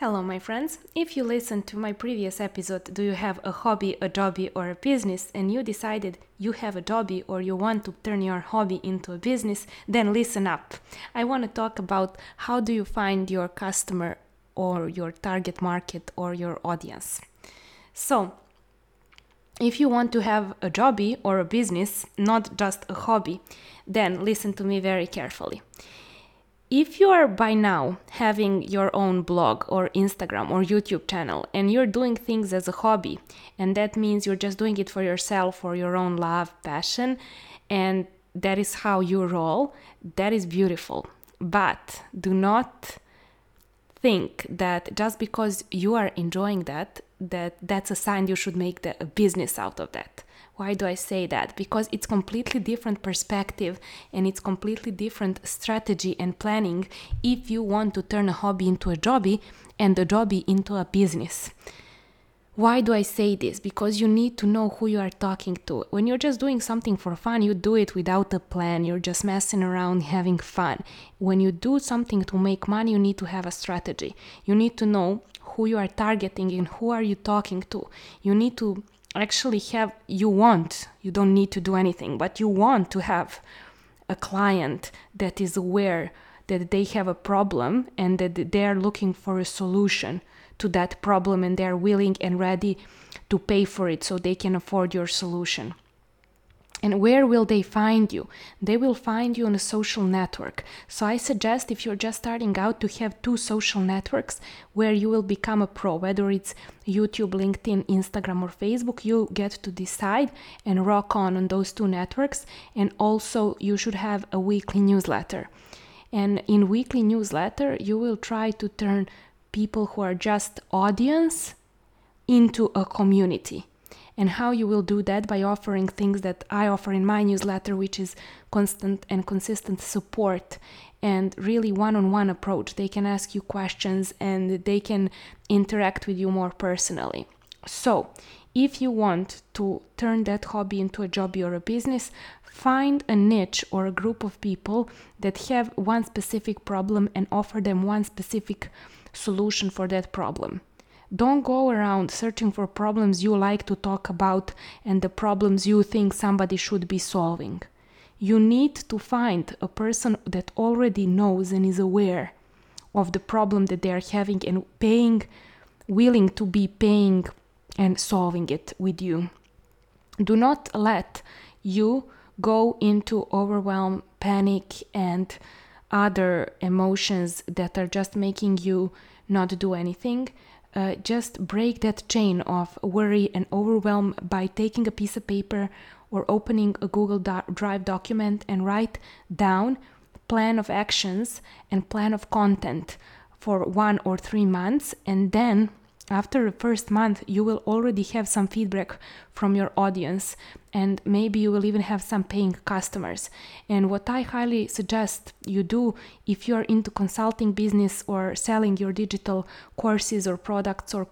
Hello, my friends. If you listened to my previous episode, Do you have a hobby, a jobby, or a business, and you decided you have a jobby or you want to turn your hobby into a business, then listen up. I want to talk about how do you find your customer or your target market or your audience. So, if you want to have a jobby or a business, not just a hobby, then listen to me very carefully if you are by now having your own blog or Instagram or YouTube channel and you're doing things as a hobby, and that means you're just doing it for yourself for your own love, passion, and that is how you roll, that is beautiful. But do not think that just because you are enjoying that, that that's a sign you should make the, a business out of that. Why do I say that? Because it's completely different perspective and it's completely different strategy and planning if you want to turn a hobby into a jobby and a jobby into a business. Why do I say this? Because you need to know who you are talking to. When you're just doing something for fun, you do it without a plan. You're just messing around, having fun. When you do something to make money, you need to have a strategy. You need to know who you are targeting and who are you talking to. You need to actually have you want you don't need to do anything but you want to have a client that is aware that they have a problem and that they are looking for a solution to that problem and they're willing and ready to pay for it so they can afford your solution and where will they find you? They will find you on a social network. So I suggest if you're just starting out to have two social networks where you will become a pro, whether it's YouTube, LinkedIn, Instagram, or Facebook, you get to decide and rock on on those two networks. And also, you should have a weekly newsletter. And in weekly newsletter, you will try to turn people who are just audience into a community and how you will do that by offering things that I offer in my newsletter, which is constant and consistent support and really one on one approach. They can ask you questions and they can interact with you more personally. So, if you want to turn that hobby into a job or a business, find a niche or a group of people that have one specific problem and offer them one specific solution for that problem. Don't go around searching for problems you like to talk about and the problems you think somebody should be solving. You need to find a person that already knows and is aware of the problem that they are having and paying, willing to be paying and solving it with you. Do not let you go into overwhelm, panic, and other emotions that are just making you not do anything uh, just break that chain of worry and overwhelm by taking a piece of paper or opening a Google Do- Drive document and write down plan of actions and plan of content for one or three months and then after the first month you will already have some feedback from your audience and maybe you will even have some paying customers. And what i highly suggest you do if you're into consulting business or selling your digital courses or products or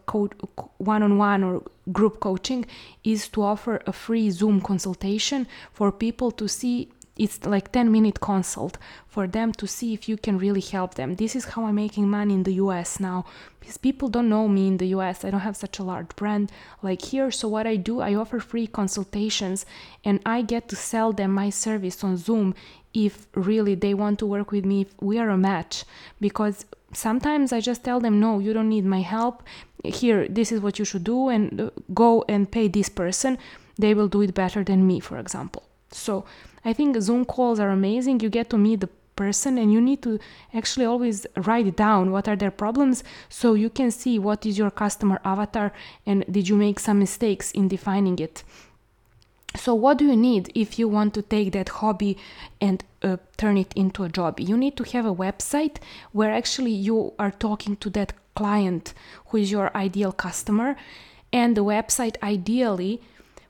one-on-one or group coaching is to offer a free zoom consultation for people to see it's like 10 minute consult for them to see if you can really help them. This is how i'm making money in the us now because people don't know me in the us i don't have such a large brand like here. So what i do i offer free consultations and i get to sell them my service on zoom if really they want to work with me if we are a match. Because sometimes i just tell them no you don't need my help. Here this is what you should do and uh, go and pay this person. They will do it better than me for example. So I think Zoom calls are amazing. You get to meet the person and you need to actually always write down what are their problems so you can see what is your customer avatar and did you make some mistakes in defining it. So, what do you need if you want to take that hobby and uh, turn it into a job? You need to have a website where actually you are talking to that client who is your ideal customer, and the website ideally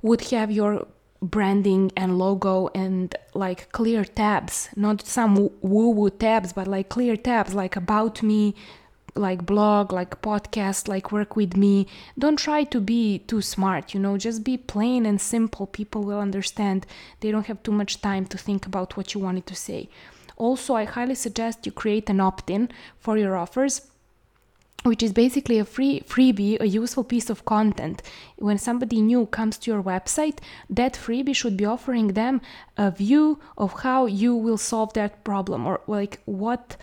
would have your branding and logo and like clear tabs. Not some woo woo tabs but like clear tabs like about me like blog like podcast like work with me. Don't try to be too smart you know? Just be plain and simple. People will understand. They don't have too much time to think about what you wanted to say. Also i highly suggest you create an opt-in for your offers which is basically a free freebie, a useful piece of content. When somebody new comes to your website, that freebie should be offering them a view of how you will solve that problem or like what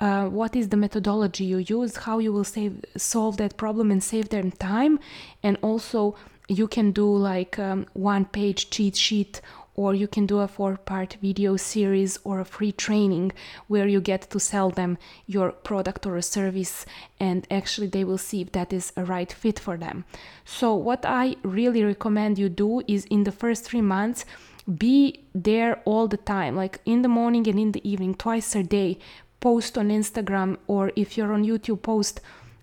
uh, what is the methodology you use, how you will save solve that problem and save them time, and also you can do like um, one page cheat sheet or you can do a four part video series or a free training where you get to sell them your product or a service and actually they will see if that is a right fit for them. So, what I really recommend you do is in the first three months, be there all the time, like in the morning and in the evening, twice a day. Post on Instagram or if you're on YouTube, post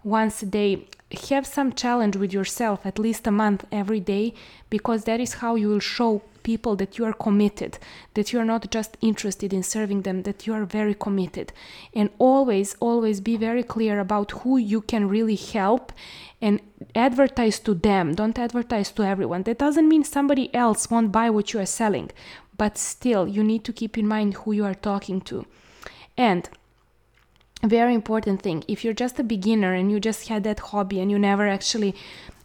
once a day. Have some challenge with yourself at least a month every day because that is how you will show people that you are committed that you are not just interested in serving them that you are very committed. And always always be very clear about who you can really help and advertise to them. Don't advertise to everyone. That doesn't mean somebody else won't buy what you are selling but still you need to keep in mind who you are talking to. And very important thing. If you're just a beginner and you just had that hobby and you never actually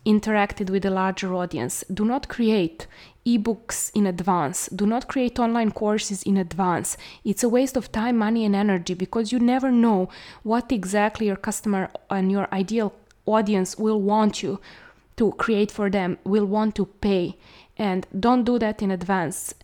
interacted with a larger audience do not create ebooks in advance. Do not create online courses in advance. It's a waste of time money and energy because you never know what exactly your customer and your ideal audience will want you to create for them will want to pay. And don't do that in advance.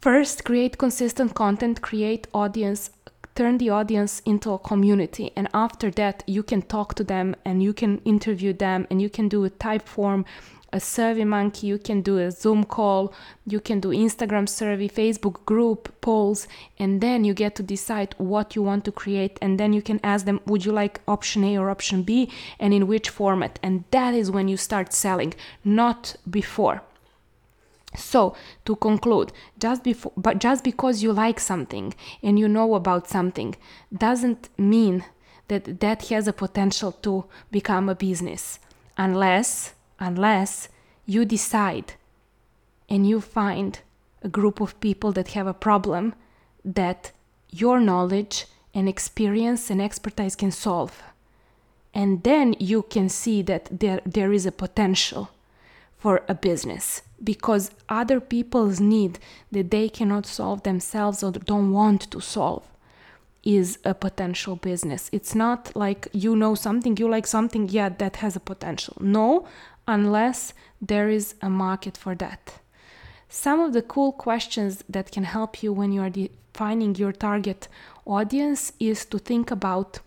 First create consistent content create audience turn the audience into a community and after that you can talk to them and you can interview them and you can do a Typeform a SurveyMonkey you can do a zoom call you can do instagram survey facebook group polls and then you get to decide what you want to create and then you can ask them would you like option a or option b? and in which format. And that is when you start selling not before so, to conclude, just before, but just because you like something and you know about something doesn't mean that that has a potential to become a business unless unless you decide and you find a group of people that have a problem that your knowledge and experience and expertise can solve. And then you can see that there, there is a potential for a business because other people's need that they cannot solve themselves or don't want to solve is a potential business. It's not like you know something, you like something, yeah, that has a potential. No, unless there is a market for that. Some of the cool questions that can help you when you are defining your target audience is to think about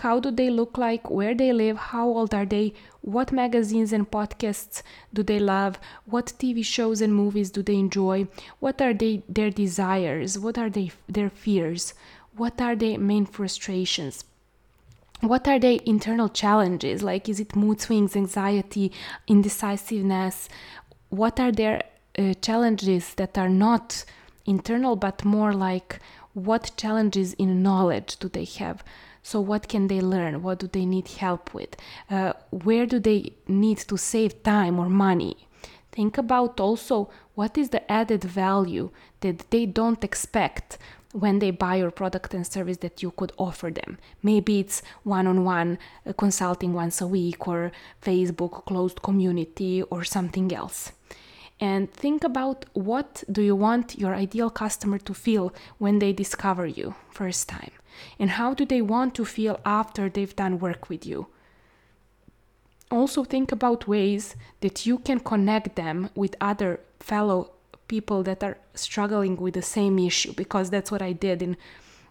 how do they look like, where they live, how old are they, what magazines and podcasts do they love, what TV shows and movies do they enjoy, what are they, their desires, what are they, their fears, what are their main frustrations. What are their internal challenges? Like, is it mood swings, anxiety, indecisiveness? What are their uh, challenges that are not internal but more like what challenges in knowledge do they have? So, what can they learn? What do they need help with? Uh, where do they need to save time or money? Think about also what is the added value that they don't expect when they buy your product and service that you could offer them. Maybe it's one on one consulting once a week, or Facebook closed community, or something else. And think about what do you want your ideal customer to feel when they discover you first time and how do they want to feel after they've done work with you. Also, think about ways that you can connect them with other fellow people that are struggling with the same issue, because that's what I did in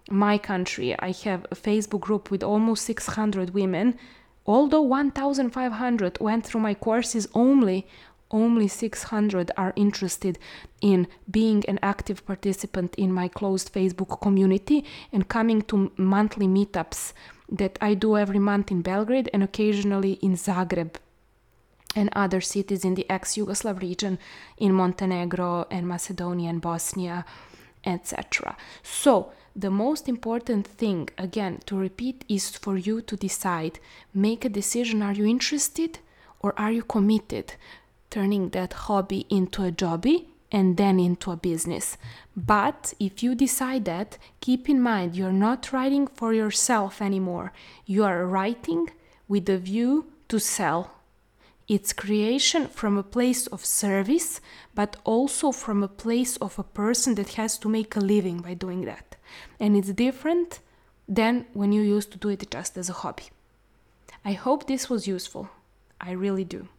my country. I have a Facebook group with almost 600 women. Although 1,500 went through my courses only, only 600 are interested in being an active participant in my closed Facebook community and coming to monthly meetups that I do every month in Belgrade and occasionally in Zagreb and other cities in the ex Yugoslav region in Montenegro and Macedonia and Bosnia, etc. So, the most important thing, again, to repeat, is for you to decide make a decision are you interested or are you committed? Turning that hobby into a jobby and then into a business. But if you decide that, keep in mind you're not writing for yourself anymore. You are writing with a view to sell. It's creation from a place of service, but also from a place of a person that has to make a living by doing that. And it's different than when you used to do it just as a hobby. I hope this was useful. I really do.